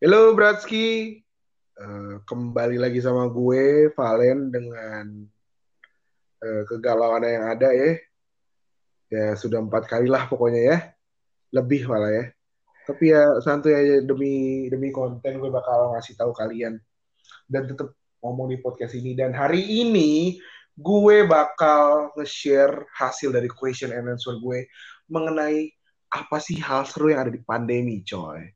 Halo Bratski, Eh, kembali lagi sama gue Valen dengan eh, kegalauan yang ada ya. Ya sudah empat kali lah pokoknya ya, lebih malah ya. Tapi ya santuy aja demi demi konten gue bakal ngasih tahu kalian dan tetap ngomong di podcast ini. Dan hari ini gue bakal nge-share hasil dari question and answer gue mengenai apa sih hal seru yang ada di pandemi, coy.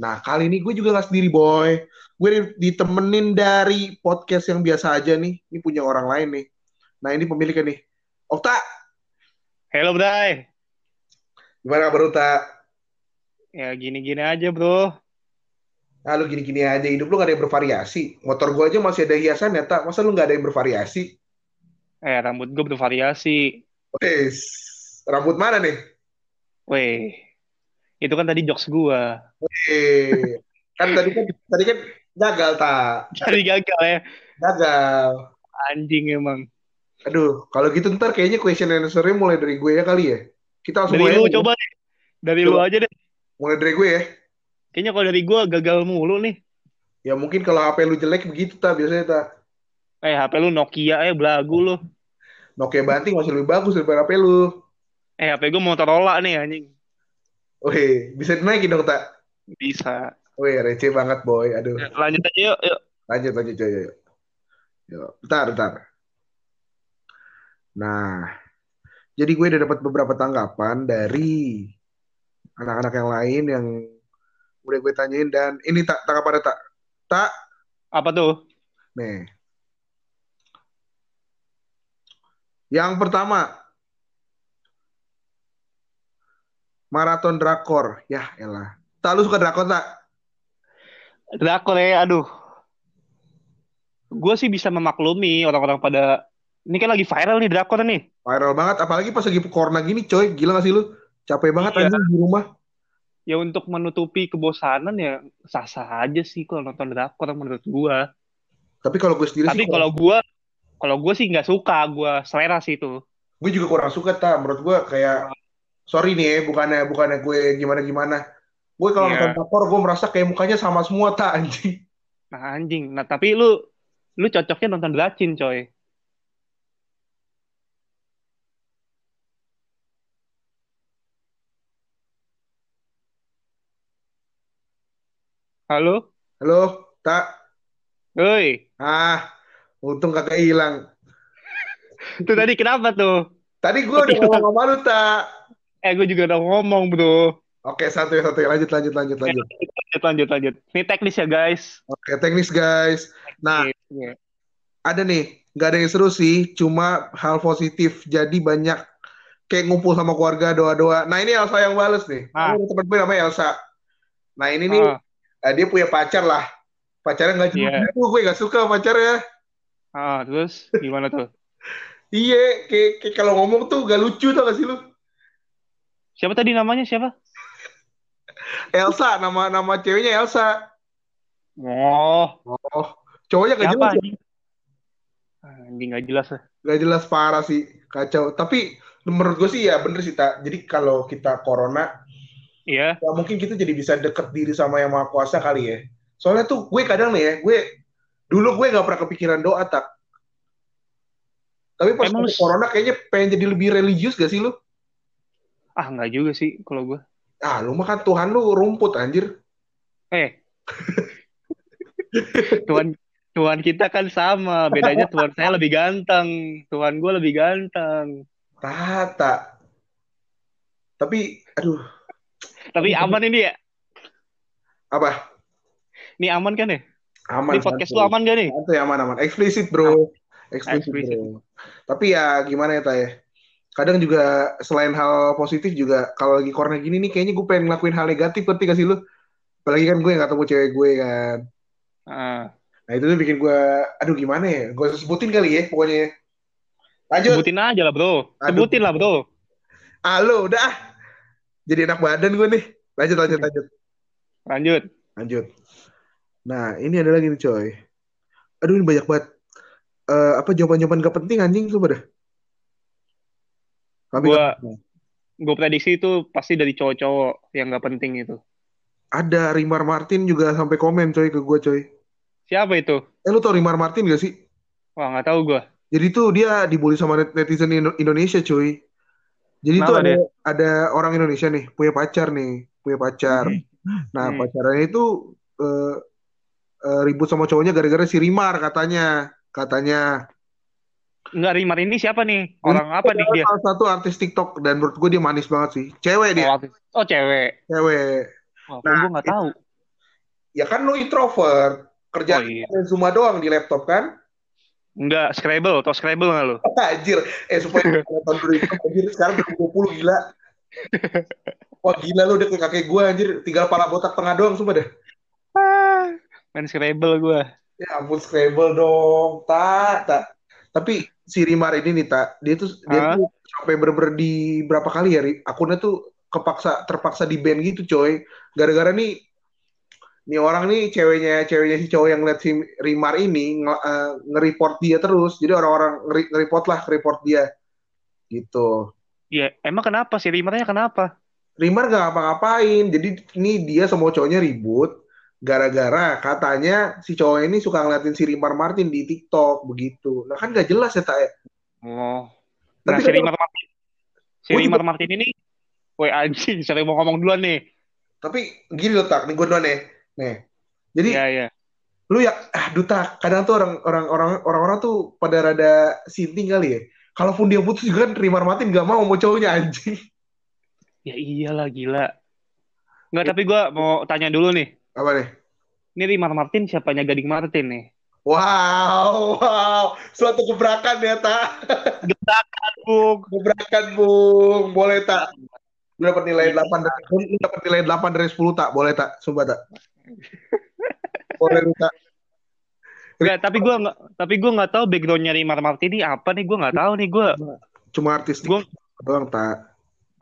Nah, kali ini gue juga gak sendiri, boy. Gue ditemenin dari podcast yang biasa aja nih. Ini punya orang lain nih. Nah, ini pemiliknya nih. Okta, Halo Bray, gimana kabar Okta? ya gini-gini aja bro. Ah, lu gini-gini aja. Hidup lu gak ada yang bervariasi. Motor gue aja masih ada hiasan ya, tak? Masa lu gak ada yang bervariasi? Eh rambut gue bervariasi. Wes, rambut mana nih? Weh, itu kan tadi jokes gue. Eh, kan tadi kan tadi kan gagal tak? Jadi gagal ya. Gagal. Anjing emang. Aduh, kalau gitu ntar kayaknya question and answer-nya mulai dari gue ya kali ya. Kita langsung Dari lu coba deh. Dari lu aja deh. Mulai dari gue ya. Kayaknya kalau dari gue gagal mulu nih. Ya mungkin kalau HP lu jelek begitu tak biasanya tak. Eh HP lu Nokia eh belagu lu. Nokia banting masih lebih bagus daripada HP lu. Eh HP gue Motorola nih anjing. Wih, bisa dinaikin dong tak? Bisa. Wih, receh banget boy. Aduh, Ya, lanjut aja yuk. yuk. lanjut lanjut coy. Yuk. Yuk, bentar, bentar. Nah, jadi gue udah dapat beberapa tanggapan dari anak-anak yang lain yang udah gue tanyain dan ini tak tanggapannya tak tak Apa tuh? nih. Yang pertama, maraton drakor. Ya, elah. Tak lu suka drakor tak? Drakor ya, aduh. Gue sih bisa memaklumi orang-orang pada... Ini kan lagi viral nih drakor nih. Viral banget, apalagi pas lagi corona gini, coy. Gila gak sih lu? Capek banget Iya. anjing di rumah. ya untuk menutupi kebosanan ya sah-sah aja sih kalau nonton drakor menurut gua. Tapi kalau gue sendiri Tapi sih, kalau gua kalau gua sih nggak suka, gua selera sih itu. gue juga kurang suka tak. Menurut gue kayak, sorry nih ya, bukannya bukannya gue gimana-gimana. Gue kalau Iya. nonton drakor, gue merasa kayak mukanya sama semua tak anjing. Nah anjing. Nah tapi lu lu cocoknya nonton Dracin coy. Halo? Halo, tak? Woi, Ah, untung kagak hilang. itu tadi kenapa tuh? Tadi gue udah ngomong sama lu, tak? Eh, gue juga udah ngomong, bro. Oke, satu satu lanjut lanjut lanjut lanjut. Lanjut, lanjut, lanjut. Ini teknis ya, guys. Oke, teknis guys. Nah, ada nih, nggak ada yang seru sih, cuma hal positif. Jadi banyak kayak ngumpul sama keluarga doa-doa. Nah, ini Elsa yang bales nih. Ah. Temen gue namanya Elsa. Nah, ini nih Ah, eh, dia punya pacar lah. Pacarnya nggak. Iya. Aduh, gue nggak suka pacarnya. ah, terus gimana tuh? Iya, kayak, kayak kalau ngomong tuh gak lucu tau gak sih lu? Siapa tadi namanya? Siapa? Elsa, nama nama ceweknya Elsa. Oh, Oh, cowoknya gak siapa jelas. ya? anjing? Anjing nggak jelas ya. Gak jelas parah sih, kacau. Tapi menurut gue sih ya bener sih, tak. Jadi kalau kita corona, Iya. ya mungkin kita jadi bisa deket diri sama yang maha kuasa kali ya. Soalnya tuh gue kadang nih ya, gue dulu gue gak pernah kepikiran doa tak. Tapi pas Emang corona kayaknya pengen jadi lebih religius gak sih lu? Ah, nggak juga sih kalau gue. Ah, lu mah kan Tuhan lu rumput anjir. Eh. Tuhan Tuhan kita kan sama, bedanya Tuhan saya lebih ganteng, Tuhan gue lebih ganteng. Tata. Tapi, aduh, Tapi aman ini ya? apa? Ini aman kan ya? Aman. Ini podcast lu santuy. aman gak nih? Santuy, aman, aman. Eksplisit, bro. Eksplisit, Eksplisit. bro. Tapi ya gimana ya, Tay? Kadang juga selain hal positif juga, kalau lagi corona gini nih, kayaknya gue pengen ngelakuin hal negatif, ngerti gak sih lu? Apalagi kan gue gak ketemu cewek gue kan. Ah, Nah itu tuh bikin gue, aduh gimana ya? Gue sebutin kali ya, pokoknya. Lanjut. sebutin aja lah bro, Aduh. sebutin lah bro. Ah, lu udah. ah. Jadi enak badan gue nih. Lanjut, lanjut, lanjut. Lanjut. Lanjut. Nah, ini ada lagi nih, coy. Aduh, ini banyak banget. Eh, apa jawaban-jawaban gak penting anjing coba dah. Tapi Gua- nggak- gue prediksi itu pasti dari cowok-cowok yang nggak penting itu. Ada Rimar Martin juga sampai komen coy ke gue coy. Siapa itu? Eh lu tau Rimar Martin gak sih? Wah nggak tahu gue. Jadi tuh dia dibully sama net- netizen Indo- Indonesia cuy. Jadi tuh Kenapa ada dia? ada orang Indonesia nih punya pacar nih, punya pacar. Nah Hmm. pacarnya itu eh, eh, ribut sama cowoknya gara-gara si Rimar katanya, katanya. Nggak Rimar ini siapa nih? Orang apa nih dia? Salah satu artis TikTok dan menurut gue dia manis banget sih. Cewek dia, Oh, artis. oh cewek. cewek. Oh, Nah, gue nggak tahu. Ya kan lu introvert, kerja Oh, iya. cuma doang di laptop kan? Nggak Scrabble, atau Scrabble nggak lu? Anjir, eh supaya itu anjir sekarang udah 20 gila. Wah gila lu udah kayak kakek gue anjir, tinggal pala botak tengah doang sumpah dah. Ah, main Scrabble gue. Ya ampun Scrabble dong, tak, tak. Tapi si Rimar ini nih tak, dia tuh dia tuh sampai bener-bener di berapa kali ya, akunnya tuh kepaksa terpaksa di ban gitu coy. Gara-gara nih nih orang nih ceweknya ceweknya si cowok yang ngeliat si Rimar ini nge, eh, nge-report dia terus. Jadi orang-orang nge-report lah, nge-report dia. Gitu. Ya, emang kenapa sih Rimarnya kenapa? Rimar gak ngapa-ngapain. Jadi ini dia sama cowoknya ribut. Gara-gara katanya si cowok ini suka ngeliatin si Rimar Martin di TikTok begitu. Nah kan gak jelas ya tak ya. Oh. Nah, Tapi si Rimar Martin. Si Gua juga- Rimar Martin ini, woi anjing, saya mau ngomong duluan nih. Tapi gini loh tak, nih gue duluan nih. Nih. Jadi Iya, iya. lu ya, ah duta, kadang tuh orang orang orang orang-orang tuh pada rada sinting kali ya. Kalaupun dia putus juga kan Rimar Martin gak mau mau cowoknya anjing. Ya iyalah gila. Nggak, tapi gue mau tanya dulu nih. Apa nih? Ini Rimar Martin siapanya Gading Martin nih? Wow, wow, suatu gebrakan ya tak. Bung. Gebrakan bung, boleh tak? Lu dapat nilai 8 dari lu dapat nilai 8 dari 10 tak? Boleh tak? Sumpah tak? Boleh tak? Nggak, tapi gue nggak, tapi gue nggak tahu backgroundnya Rimar Martin ini apa nih? Gue nggak tahu nih. Gue Cuma artis Gua- doang tak.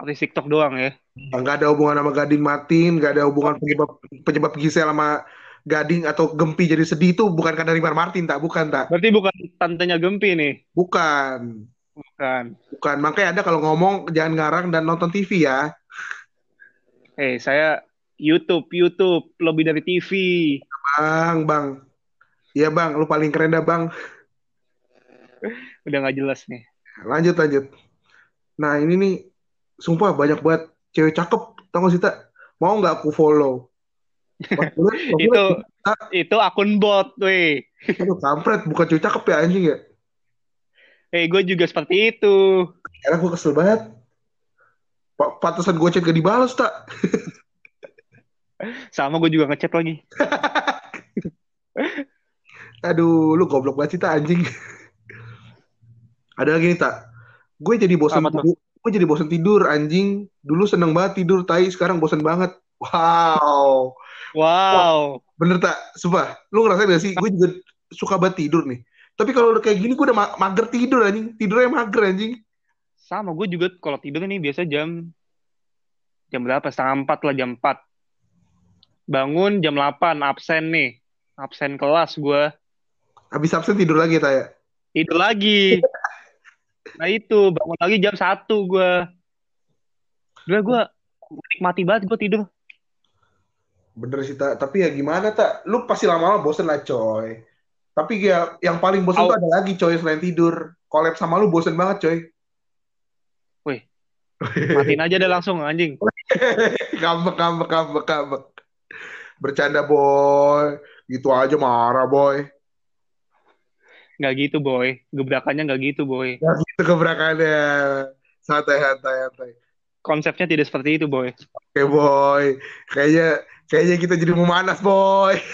Artis TikTok doang ya. Nggak ada hubungan sama Gading Martin, nggak ada hubungan penyebab penyebab Gisel sama Gading atau Gempi jadi sedih itu bukan karena Rimar Martin tak, bukan tak, Berarti bukan tantenya Gempi nih? bukan, Bukan. bukan. Makanya ada kalau ngomong jangan ngarang dan nonton TV ya. Eh, saya YouTube, YouTube lebih dari TV. Bang, bang, iya bang, lu paling keren dah bang. Udah nggak jelas nih. Lanjut lanjut. Nah ini nih, sumpah banyak banget cewek cakep, tau gak sih tak? Mau nggak aku follow? Itu itu akun bot, weh. Aduh, kampret, bukan cewek cakep ya anjing ya. Eh, gue juga seperti itu. Karena gue kesel banget. Pa- Pantesan gue chat gak dibalas tak. Sama gue juga ngechat lagi. Aduh, lu goblok banget sih tak anjing. Ada lagi nih tak. Gue jadi bosan. Gue jadi bosan tidur anjing. Dulu seneng banget tidur, tai. Sekarang bosan banget. Wow. Wow. Bener tak? Sumpah. Lu ngerasain gak sih? Gue juga suka banget tidur nih. Tapi kalau udah kayak gini gue udah ma- mager tidur anjing. Tidurnya mager anjing. Sama gue juga kalau tidur nih biasa jam jam berapa? Setengah empat lah jam empat. Bangun jam 8 absen nih. Absen kelas gue. Habis absen tidur lagi tak ya? Tidur lagi. Nah itu bangun lagi jam satu gue. Gila gue nikmati banget gue tidur. Bener sih tak. Tapi ya gimana tak? Lu pasti lama-lama bosen lah coy. Tapi ya yang paling bosen Au. tuh ada lagi coy selain tidur. Collab sama lu bosen banget coy. Wih. Matiin aja deh langsung anjing. Ngambek, ngambek, ngambek, ngambek. Bercanda boy. Gitu aja marah boy. Nggak gitu boy. Gebrakannya nggak gitu boy. Ya gitu gebrakannya. Santai, santai, santai. Konsepnya tidak seperti itu boy. Oke boy. Kayaknya kayaknya kita jadi memanas boy.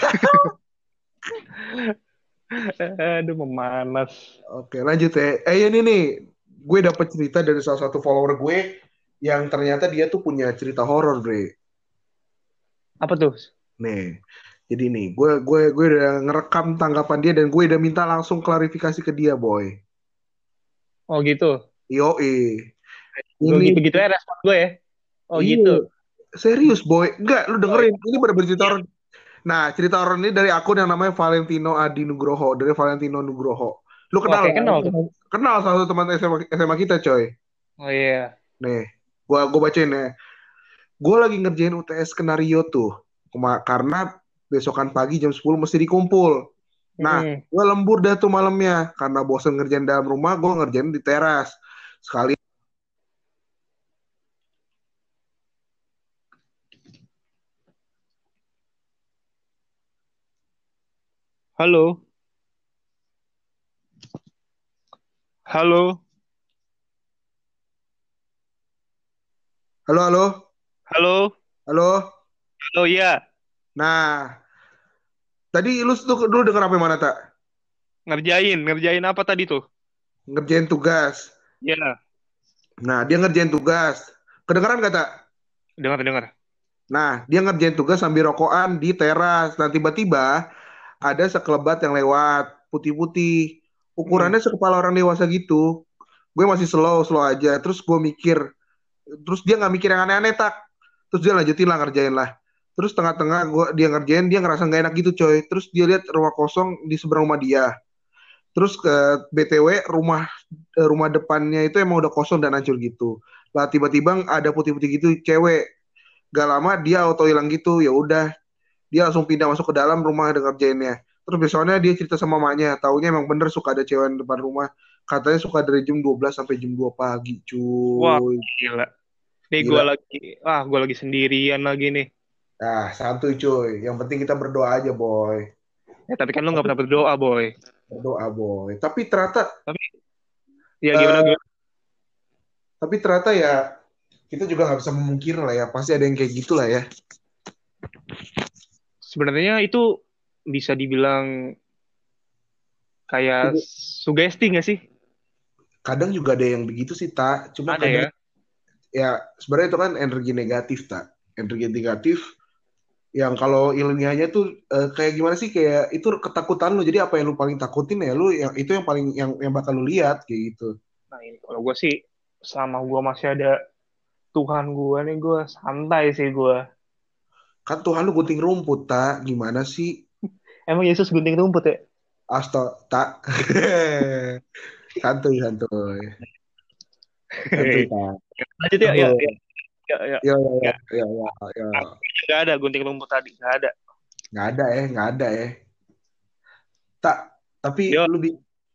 Aduh memanas. Oke lanjut ya. Eh ini nih. Gue dapet cerita dari salah satu follower gue. Yang ternyata dia tuh punya cerita horor bre. Apa tuh? Nih. Jadi nih, gue gue gue udah ngerekam tanggapan dia dan gue udah minta langsung klarifikasi ke dia, boy. Oh gitu. Gue Ini gitu-gitu ya respon gue ya. Oh Iya. gitu. serius, boy. Enggak, lu dengerin. Ini bener-bener cerita horor. Nah, cerita horor ini dari akun yang namanya Valentino Adi Nugroho, dari Valentino Nugroho. Lu kenal? Oke, kan? kenal. Kenal salah satu teman SMA, SMA kita, coy. Oh iya. Nih. Gua gua bacain ya. Gue lagi ngerjain UTS skenario tuh. Karena besokan pagi jam 10 mesti dikumpul. Nah, Hmm. gue lembur dah tuh malamnya. Karena bosen ngerjain dalam rumah, gue ngerjain di teras. Sekali Halo. Halo. Halo, halo. Halo. Halo. Halo, iya. Nah, tadi lu tuh dulu denger apa yang mana, Tak? Ngerjain. Ngerjain apa tadi tuh? Ngerjain tugas. Ya. Nah, dia ngerjain tugas. Kedengeran gak, Tak? Dengar, dengar. Nah, dia ngerjain tugas sambil rokokan di teras. Nah, tiba-tiba ada sekelebat yang lewat, putih-putih. Ukurannya sekepala orang dewasa gitu. Gue masih slow, slow aja. Terus gue mikir, terus dia nggak mikir yang aneh-aneh, tak. Terus dia lanjutin lah, ngerjain lah. Terus tengah-tengah gua dia ngerjain, dia ngerasa nggak enak gitu, coy. Terus dia lihat rumah kosong di seberang rumah dia. Terus ke BTW rumah eh, rumah depannya itu emang udah kosong dan hancur gitu. Lah tiba-tiba ada putih-putih gitu cewek. Gak lama dia auto hilang gitu. Ya udah, dia langsung pindah masuk ke dalam rumah dengan ngerjainnya. Terus besoknya dia cerita sama mamanya, taunya emang bener suka ada cewek di depan rumah. Katanya suka dari jam 12 sampai jam 2 pagi, cuy. Wah. Gila. Nih gue lagi, ah gue lagi sendirian lagi nih. Nah, santuy cuy. Yang penting kita berdoa aja, boy. Ya, tapi kan lu gak pernah berdoa, boy. Berdoa, boy. Tapi ternyata Ya Eh, gimana, gimana? tapi ternyata ya kita juga nggak bisa memungkiri lah ya. Pasti ada yang kayak gitu lah ya. Sebenarnya itu bisa dibilang kayak sugesti gak sih? Kadang juga ada yang begitu sih, tak. Cuma Ada ya. kadang ya sebenarnya itu kan energi negatif, tak. Energi negatif yang kalau ilmiahnya tuh eh, kayak gimana sih kayak itu ketakutan lu. Jadi apa yang lu paling takutin ya lu yang itu yang paling yang yang bakal lu lihat kayak gitu. Nah ini kalau gue sih selama gue masih ada Tuhan gue nih gue santai sih gue. Kan Tuhan lu gunting rumput, tak. Gimana sih? Emang Yesus gunting rumput ya? Asto, tak. santuy, santuy. Santuy, tak. Lanjut ya, ya, ya, ya, ya. Ya, ya, ya, ya, ya, ya. Gak ada gunting rumput tadi, gak ada. Nggak ada ya, nggak ada ya. Tak, tapi Yo. lu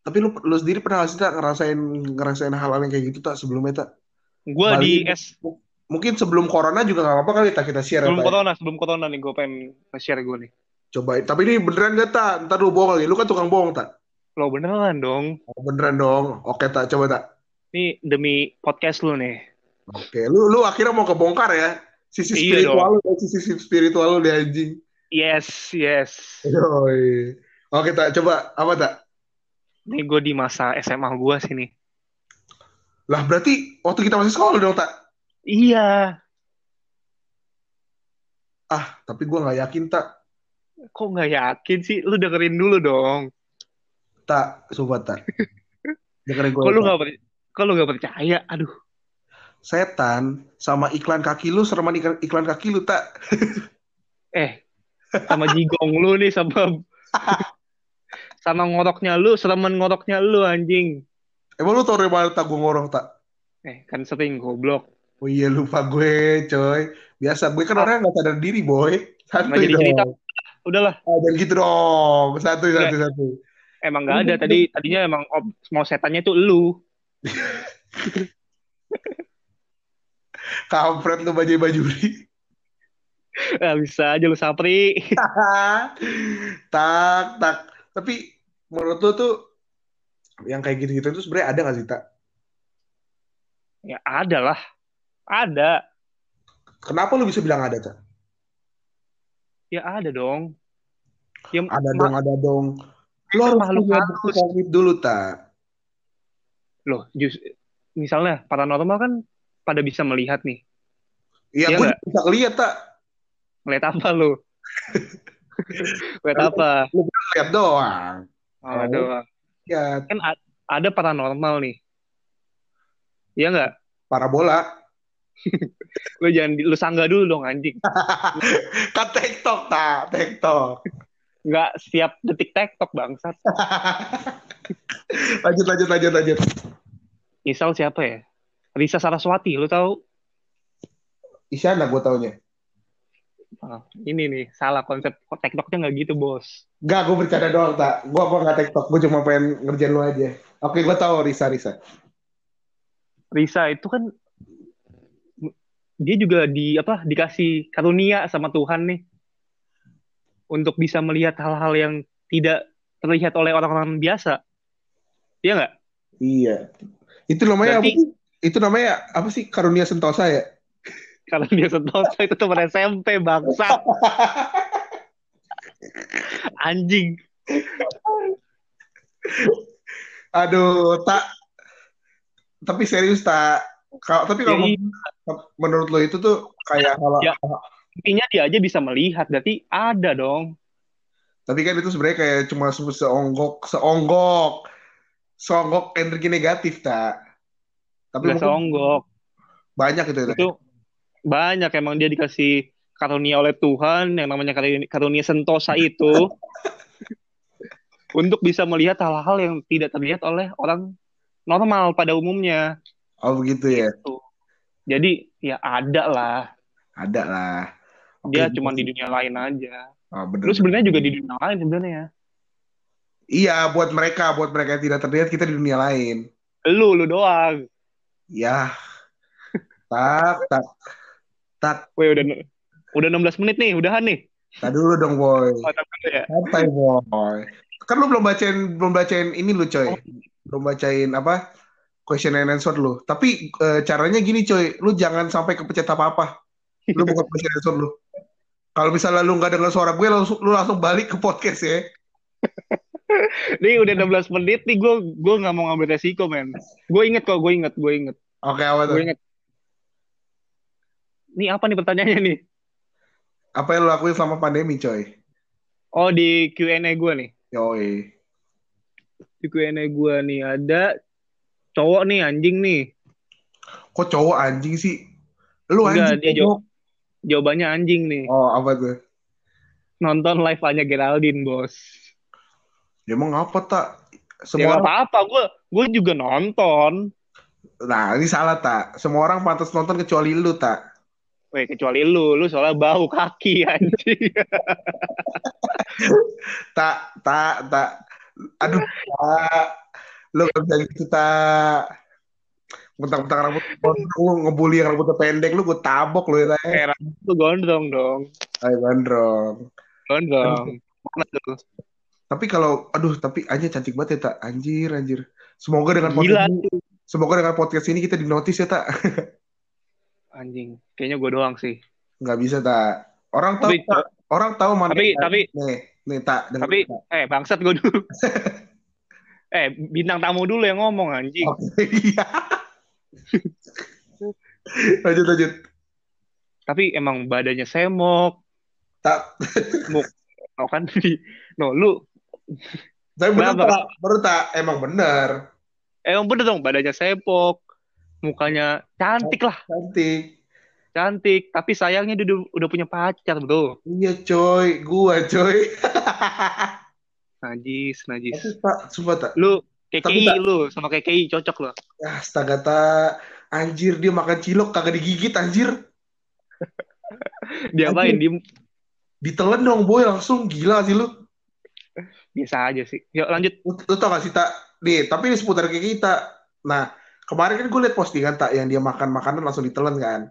tapi lu lu sendiri pernah sih tak ngerasain ngerasain hal-hal yang kayak gitu tak sebelumnya tak? Gue Bali- di S Mungkin sebelum corona juga nggak apa-apa kali tak kita share sebelum ya, Tak, ya? corona, sebelum corona nih gue pengen share gue nih. Coba, tapi ini beneran gak tak? Ntar lu bohong lagi, lu kan tukang bohong tak? Lo beneran dong. Oh, beneran dong. Oke tak, coba tak. Ini demi podcast lu nih. Oke, lu lu akhirnya mau kebongkar ya? Sisi Iya spiritual lu, ya, sisi spiritual lu di anjing. Yes, yes. Yoi. Oke tak, coba apa tak? Nih gue di masa SMA gue sini. Lah berarti waktu kita masih sekolah dong tak? Iya. Ah, tapi gua nggak yakin tak. Kok nggak yakin sih? Lu dengerin dulu dong. Tak, sumpah tak. Dengerin gue. Kok lu nggak per- kok lu nggak percaya? Aduh. Setan sama iklan kaki lu sereman iklan, iklan kaki lu tak. Eh, sama jigong lu nih sama sama ngoroknya lu, seremen ngoroknya lu anjing. Emang lu tau dari mana tak gue ngorong tak? Eh, kan sering goblok. Oh iya lupa gue coy. Biasa gue kan orang nggak sadar diri boy. Santuy jadi cerita. dong. Udahlah, Ah, jangan gitu dong. Satu, Nggak. satu, satu. emang nggak ada tadi tadinya emang mau setannya tuh lu. Kampret lu bajai bajuri. Ah, bisa aja lu sapri. tak, tak. Tapi menurut lu tuh yang kayak gitu-gitu itu sebenarnya ada nggak sih tak? Ya ada lah. Ada. Kenapa lu bisa bilang ada tak? Ya ada dong. Ya, Ada dong, ada dong. Lu harus makhluk halus. dulu tak? Loh, jus, misalnya paranormal kan pada bisa melihat nih. Iya, gue nggak? bisa lihat tak. Ngeliat apa lu? Ngeliat apa? Lihat doang. Oh, Oh. doang. Lihat Kan ada paranormal nih. Iya nggak? parabola. Lu jangan lu sanggah dulu dong anjing. kan TikTok tak, TikTok. Nggak setiap detik tektok bangsat. lanjut, lanjut, lanjut, lanjut. Misal siapa ya? Risa Saraswati, lu tahu? Isyana gue taunya. Oh, ini nih salah konsep TikToknya nggak gitu bos. Gak, gue bercanda doang, tak. Gue apa nggak TikTok, gue cuma pengen ngerjain lu aja. Oke, gue tahu Risa, Risa. Risa itu kan dia juga di apa dikasih karunia sama Tuhan nih untuk bisa melihat hal-hal yang tidak terlihat oleh orang-orang biasa. Iya nggak? Iya. Itu namanya Berarti- apa? Itu namanya apa sih? Karunia Sentosa ya? Karena dia sentosa itu teman SMP bangsa. Anjing. Aduh, tak. Tapi serius tak. Kalau tapi kalau Jadi menurut lo itu tuh kayak hal Ya. intinya dia aja bisa melihat, berarti ada dong. Tapi kan itu sebenarnya kayak cuma se- seonggok, seonggok, seonggok energi negatif tak. Tapi Nggak seonggok. banyak itu. Tak. Itu banyak emang dia dikasih karunia oleh Tuhan yang namanya karunia, karunia sentosa itu untuk bisa melihat hal-hal yang tidak terlihat oleh orang normal pada umumnya. Oh begitu ya. Tuh. Jadi ya ada lah. Ada lah. Oke, Dia gitu cuma di dunia lain aja. Oh, bener. Lu sebenarnya juga di dunia lain sebenarnya. Iya, buat mereka, buat mereka yang tidak terlihat kita di dunia lain. Lu lu doang. Ya. Tak, tak. Tak, Weh udah udah 16 menit nih, udahan nih. tak dulu dong, boy. Oh, ya. Santai, boy. Kan lu belum bacain belum bacain ini lu, coy. Oh. Belum bacain apa? Question and answer lu. Tapi eh, caranya gini, coy. Lu jangan sampai kepencet apa-apa. Lu buka question and answer lu. Kalau misalnya lu nggak dengar suara gue, langsung, lu langsung balik ke podcast ya. Nih udah 16 menit nih gue gue nggak mau ngambil resiko men. Gue inget kok, gue inget, gue inget, Oke, apa tuh? gue inget. Nih apa nih pertanyaannya nih? Apa yang lu lakuin selama pandemi, coy? Oh di Q&A gue nih. Yoi. Di Q&A gue nih ada cowok nih anjing nih. Kok cowok anjing sih? Lu Enggak, anjing. dia goblok. Jawabannya anjing nih. Oh, apa tuh? Nonton live hanya Geraldine bos. Ya, Emang apa tak? Ya Semua orang, apa-apa, gue gue juga nonton. nah ini salah tak? Semua orang pantas nonton kecuali lu tak? Weh kecuali lu, lu soalnya bau kaki anjing. Tak, tak, tak. Aduh, tak. Lu gak bisa gitu tak. Mentang-mentang rambut lu ngebully yang rambutnya pendek, lu gue tabok lu ya tak. Eh, lu gondrong dong, Ayo gondrong. gondrong. Mana tuh? Tapi kalau, aduh, tapi aja cantik banget ya tak. Anjir, anjir. Semoga dengan Gila podcast ini, semoga dengan podcast ini kita dinotis ya tak. anjing. Kayaknya gue doang sih. Nggak bisa tak. Orang tahu, Tapi tak. orang tahu mana. tapi tapi Nih, nih tak. tapi Tak. eh bangsat gue dulu. eh bintang tamu dulu yang ngomong anjing. Oke, iya. lanjut, lanjut. Tapi emang badannya semok. Tak, Oh kan di no lu tapi bener tak, bener tak, emang bener. emang bener dong badannya semok. Mukanya cantik lah, Cantik. cantik. Tapi sayangnya dia udah, punya pacar, bro. Iya coy, gua coy. Najis, najis. Tapi tak, sumpah tak. Lu KKI tak- lu sama KKI cocok lo. Astaga tak. Anjir, dia makan cilok kagak digigit anjir. Diapain? Di Ditelan dong boy langsung. Gila sih lu. Biasa aja sih. Yuk lanjut. Lu, tau gak sih tak? Nih, tapi ini seputar kayak kita. Nah, kemarin kan gue liat postingan tak yang dia makan makanan langsung ditelan kan.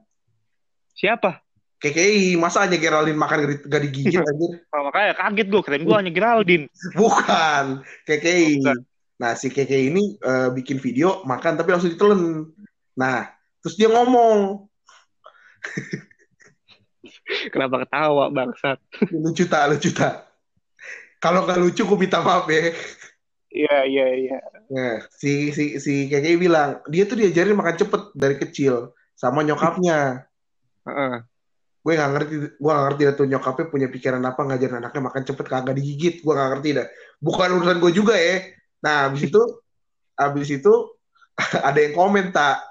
Siapa? KKI, masa hanya Geraldine makan gak- digigit anjir? Oh, makanya kaget gue, keren gue hanya Geraldine. Bukan, KKI. Bukan. Nah, si KKI ini eh, bikin video makan tapi langsung ditelen. Nah, terus dia ngomong, Kenapa ketawa bangsat? lucu tak, lucu tak. Kalau nggak lucu, gue minta maaf ya. Iya iya iya. Nah, si si si KKI bilang, dia tuh diajarin makan cepet dari kecil sama nyokapnya. Heeh. Gue nggak ngerti, gue nggak ngerti dah tuh nyokapnya punya pikiran apa ngajarin anaknya makan cepet kagak digigit. Gue nggak ngerti dah. Bukan urusan gue juga ya. Nah, habis itu, habis itu ada yang komen tak,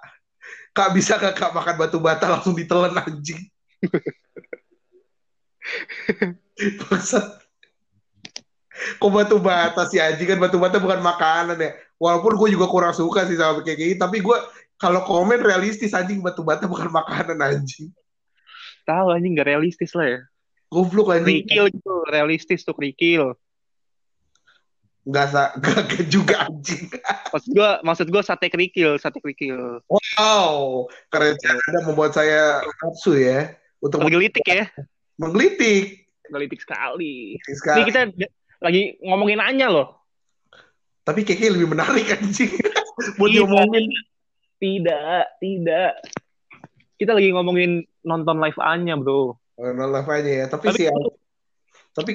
kak bisa gak kak makan batu bata langsung ditelan anjing. Bangsat. Kok batu bata sih anjing kan batu bata bukan makanan ya. Walaupun gue juga kurang suka sih sama kayak gini, tapi gue kalau komen realistis anjing batu bata bukan makanan anjing. tahu anjing nggak realistis lah ya. Goblok anjing. Krikil gitu, realistis tuh krikil. Nggak sa gak juga anjing. Maksud gua, maksud gua sate krikil, sate krikil. Wow, keren Anda membuat saya nafsu ya untuk Menggelitik ya, menggelitik. menggelitik sekali. Ini Sekarang. kita lagi ngomongin Anya loh. Tapi kayaknya lebih menarik anjing. Buat diomongin. Tidak, tidak. Kita lagi ngomongin nonton live Anya, bro. Oh, no love aja ya. Tapi, Tapi sih, tapi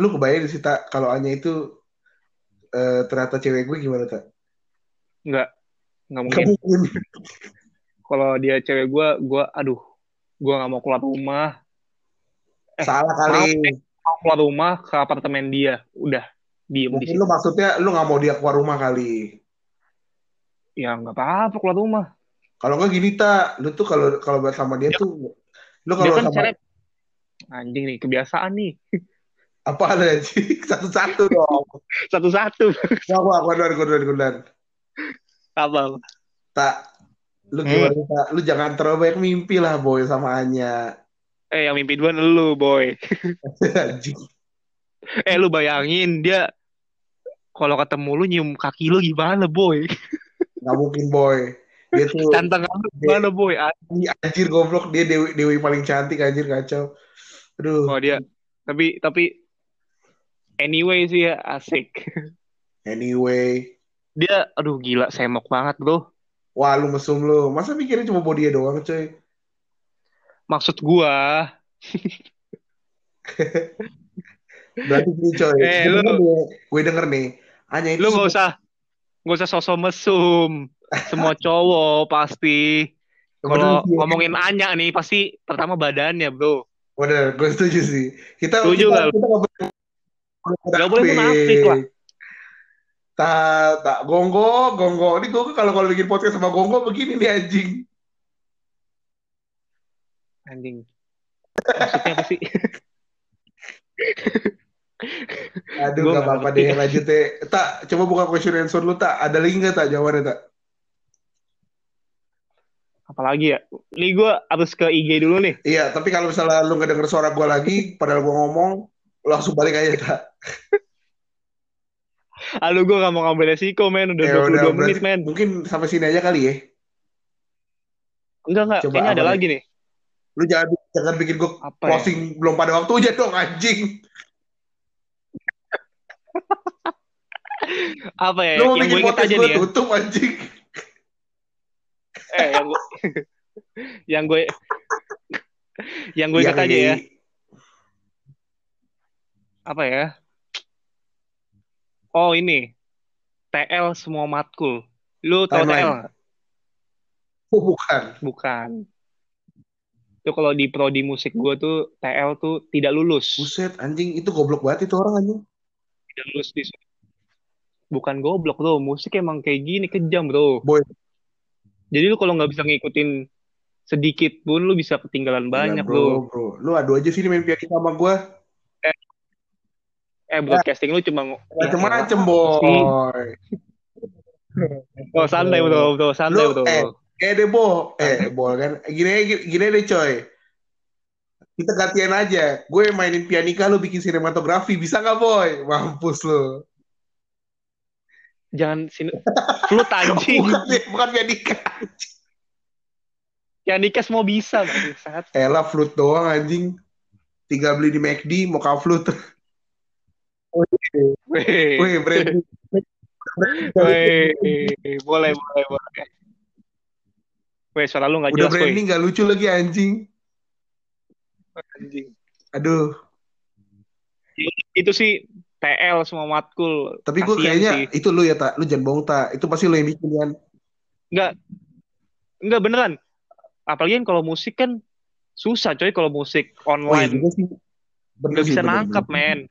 lu kebayang sih tak kalau Anya itu eh, ternyata cewek gue gimana tak? nggak, nggak Gak mungkin. mungkin. Kalau dia cewek gua, gua, aduh, gua nggak mau keluar rumah. Eh, Salah kali. Mau keluar rumah ke apartemen dia, udah diem di Mungkin situ. lu maksudnya lu nggak mau dia keluar rumah kali. Ya nggak apa-apa keluar rumah. Kalau nggak gini tak, lu tuh kalau kalau sama dia tuh, lu kalau kan sama cewek anjing nih kebiasaan nih apa ada sih satu-satu dong. satu-satu wah, gondan, gondan, gondan. apa Tak, lu Hmm. gimana tak? Lu jangan terlalu banyak mimpi lah boy sama Anya. Eh yang mimpi duluan lu boy eh lu bayangin dia kalau ketemu lu nyium kaki lu gimana boy Nggak mungkin boy. Dia tuh tantang lu gimana boy Ah, anjir goblok dia dewi, dewi paling cantik anjir kacau. Aduh. oh dia tapi tapi anyway sih ya asik Anyway, dia aduh gila semok banget bro wah lu mesum lu. Masa mikirnya cuma body doang, coy? Maksud gua Berarti gini, coy. Eh, lu- nih, gue denger nih. Anya itu lu nggak usah nggak usah sosok mesum semua cowok pasti kalau ngomongin Anya nih pasti pertama badannya bro Bener, gue setuju sih. Kita Setuju kita, lu? kita Nggak boleh munafik lah. Tak, tak, gonggo, gonggo. Ini gue kalau kalau bikin podcast sama gonggo begini nih anjing. Anjing maksudnya apa sih Aduh, gak apa-apa deh, lanjut deh. Tak, coba buka question answer lu, tak. Ada lagi nggak, tak, jawabannya, tak? apalagi ya ini gue harus ke IG dulu nih Iya, tapi kalau misalnya lu nggak denger suara gue lagi, padahal gue ngomong, langsung balik aja, tak. Aduh gue gak mau ngambil resiko men Udah Ya 22 udah, menit men mungkin sampai sini aja kali ya. Enggak enggak Coba Kayaknya ada lagi nih Lu jangan jangan bikin gue Apa ya closing belum pada waktunya dong, anjing. Apa ya Lu mau Yang bikin podcast aja gue ya tutup, anjing. Eh yang gue Yang gue Yang gue inget Iya, aja ya. Apa ya Oh ini TL semua matkul Lu tau. TL? Oh, bukan. Bukan Itu kalau di prodi musik gue tuh TL tuh tidak lulus Buset, anjing. Itu goblok banget itu orang, anjing. Tidak lulus di Bukan goblok bro Musik emang kayak gini kejam bro Boy. Jadi lu kalau nggak bisa ngikutin sedikit pun lu bisa ketinggalan banyak Gila, bro, lu. bro. Lu adu aja sini main piano sama gue. Eh broadcasting lu cuma ya, Macem-macem, boy. Oh santai bro, bro, santai Lu, bro. eh, Eh deh, Bo. Eh, Bo kan. Gini, gini, gini deh, coy. Kita gantian aja. Gue mainin pianika, lu bikin sinematografi. Bisa nggak, boy? Mampus lu. Jangan sini lu anjing. Bukan, bukan pianika. Nikes mau bisa bangsat. Elah, flute doang, anjing. Tinggal beli di McD, mau ka flute. Wih, weh, boleh, boleh, boleh. Weh, suara lu nggak Udah jelas, branding, nggak lucu lagi, anjing. Anjing. Aduh. Itu sih TL semua matkul. Tapi gue kayaknya sih. itu lu ya, tak. Lu jangan bohong, tak. Itu pasti lu yang bikin, kan. Enggak, enggak beneran. Apalagi kan kalau musik kan susah coy kalau musik Oh, iya online. juga sih. Bener sih, bisa bener, nangkap bener. men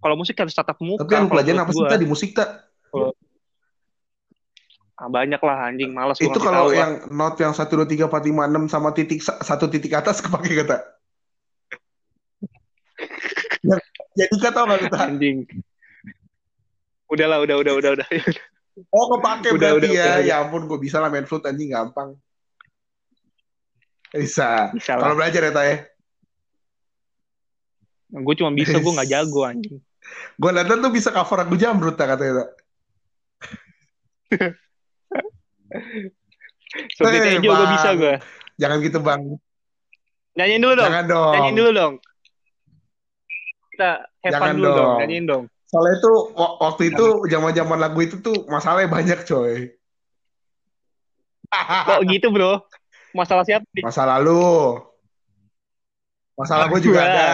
kalau musik harus tatap muka Tapi yang pelajaran apa sih, tak, di musik, tak? Banyak lah anjing malas Itu kalau tahu, ah. yang not yang 1, 2, 3, 4, 5, 6 sama titik satu titik atas kepake kata. Jadi kata tau gak ah. kita? anjing udahlah udah udah udah udah Oh kepake Udah, berarti udah, ya. udah. Ya ampun gue bisa lah main flute anjing gampang. Bisa. Kalau belajar ya, Tay. Gue cuma bisa, gue nggak jago anjing. Gue lihat tuh bisa cover lagu jamrut tak katanya. Tak. Juga gue Bang. bisa gue. Jangan gitu, Bang. Nyanyiin dulu dong. Jangan dong. Nyanyiin dulu dong. Kita have fun Jangan dulu dong. dong. Nyanyiin dong. Soalnya itu wa- waktu itu zaman-zaman lagu itu tuh masalahnya banyak, coy. Kok gitu bro? Masalah siapa nih? Masa lalu. Masalah gue juga ada.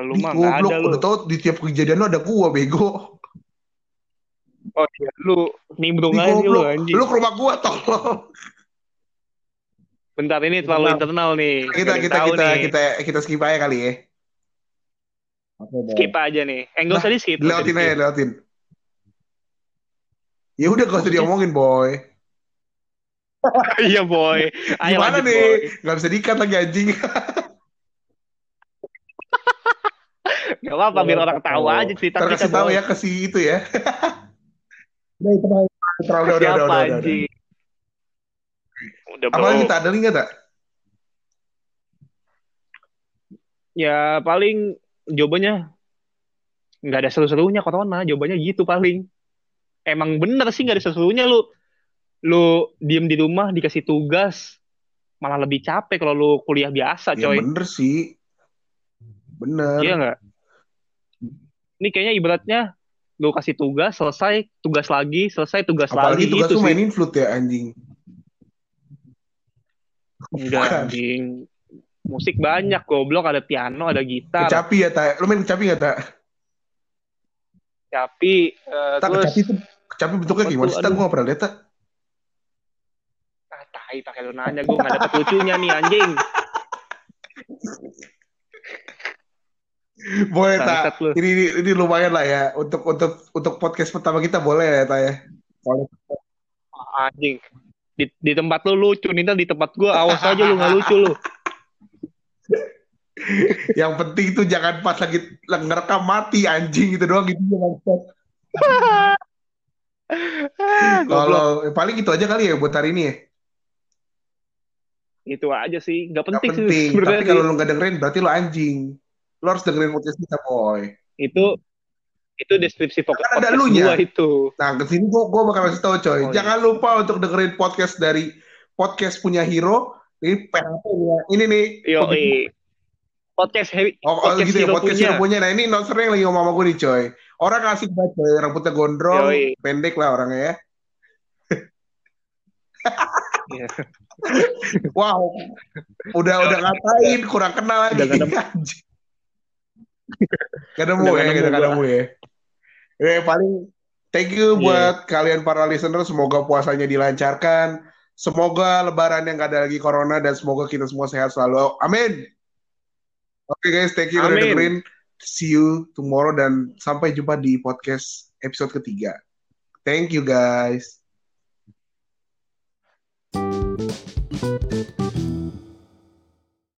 Lu Ih, mah ada lu. udah tau di tiap kejadian lu ada gua, bego. Oh iya, lu nimbrung aja sih lu anjing. Lu ke rumah gua, tolong. Bentar ini terlalu Bentar. internal nih. Kita kita kita nih. kita kita skip aja kali ya. Oke, deh. skip aja nih. Eh nggak usah di skip. Lewatin aja, lewatin. Ya udah gak usah diomongin, boy. Iya boy. Ayo Gimana lanjut, nih? boy. Gak bisa diikat lagi anjing. Gak apa-apa biar orang tahu aja cerita kita kasih tahu boy. ya ke si itu ya. udah, itu mah. Udah, udah, udah, udah, udah, udah. Udah Apa lagi tak ada link nggak tak? Ya paling jawabannya nggak ada seru-serunya corona. Jawabannya gitu paling. Emang bener sih nggak ada seru-serunya lu. Lu diem di rumah dikasih tugas malah lebih capek kalau lu kuliah biasa Ya coy. bener sih. Bener. Iya nggak? Ini kayaknya ibaratnya lu kasih tugas, selesai, tugas lagi, selesai, tugas Apalagi lagi tugas gitu lu sih. mainin flute ya anjing. Enggak, anjing. Musik banyak, goblok. Ada piano, ada gitar. Kecapi ya tak? Lu main kecapi nggak tak? Tapi, eh, Tak terus... kecapi tuh kecapi bentuknya gimana tuh? sih? Tak gue nggak pernah lihat tak. Ah, tai, pakai lu nanya. Gue nggak dapet lucunya nih, anjing. Boleh tak? Ini, ini ini lumayan lah ya untuk untuk untuk podcast pertama kita boleh ya tak ya. Boleh. Anjing. Di, di tempat lu lucu, nih di tempat gue awas aja lu nggak lucu lu. Yang penting tuh jangan pas lagi ngerekam mati anjing gitu doang gitu goblok. Kalau paling itu aja kali ya buat hari ini ya. Itu aja sih. Nggak Gak penting, sih penting. sebenarnya Tapi sih. kalau lu nggak dengerin berarti lu anjing. Lu harus dengerin podcast kita boy. Itu itu deskripsi pokok Kan ada podcast elunya. gua itu. Nah ke sini gua gua bakal kasih tahu coy. Oh, iya. Jangan lupa untuk dengerin podcast dari podcast punya hero. Ini PHP ya. Ini nih. Yo, podcast heavy, Oh, oh, podcast gitu ya, hero podcast punya. hero punya. Nah ini nosernya yang lagi ngomong sama gue nih coy. Orang asik banget coy. Rambutnya gondrong, Yoi. pendek lah orangnya ya. Iya. Wow. Udah udah ngatain, kurang kenal lagi. Udah Udah ya, kita nemu ya. Eh, paling thank you Iya. buat kalian para listener. Semoga puasanya dilancarkan. Semoga lebaran yang gak ada lagi corona dan semoga kita semua sehat selalu. Amin. Oke guys, thank you udah dengerin. See you tomorrow dan sampai jumpa di podcast episode ketiga. Thank you guys.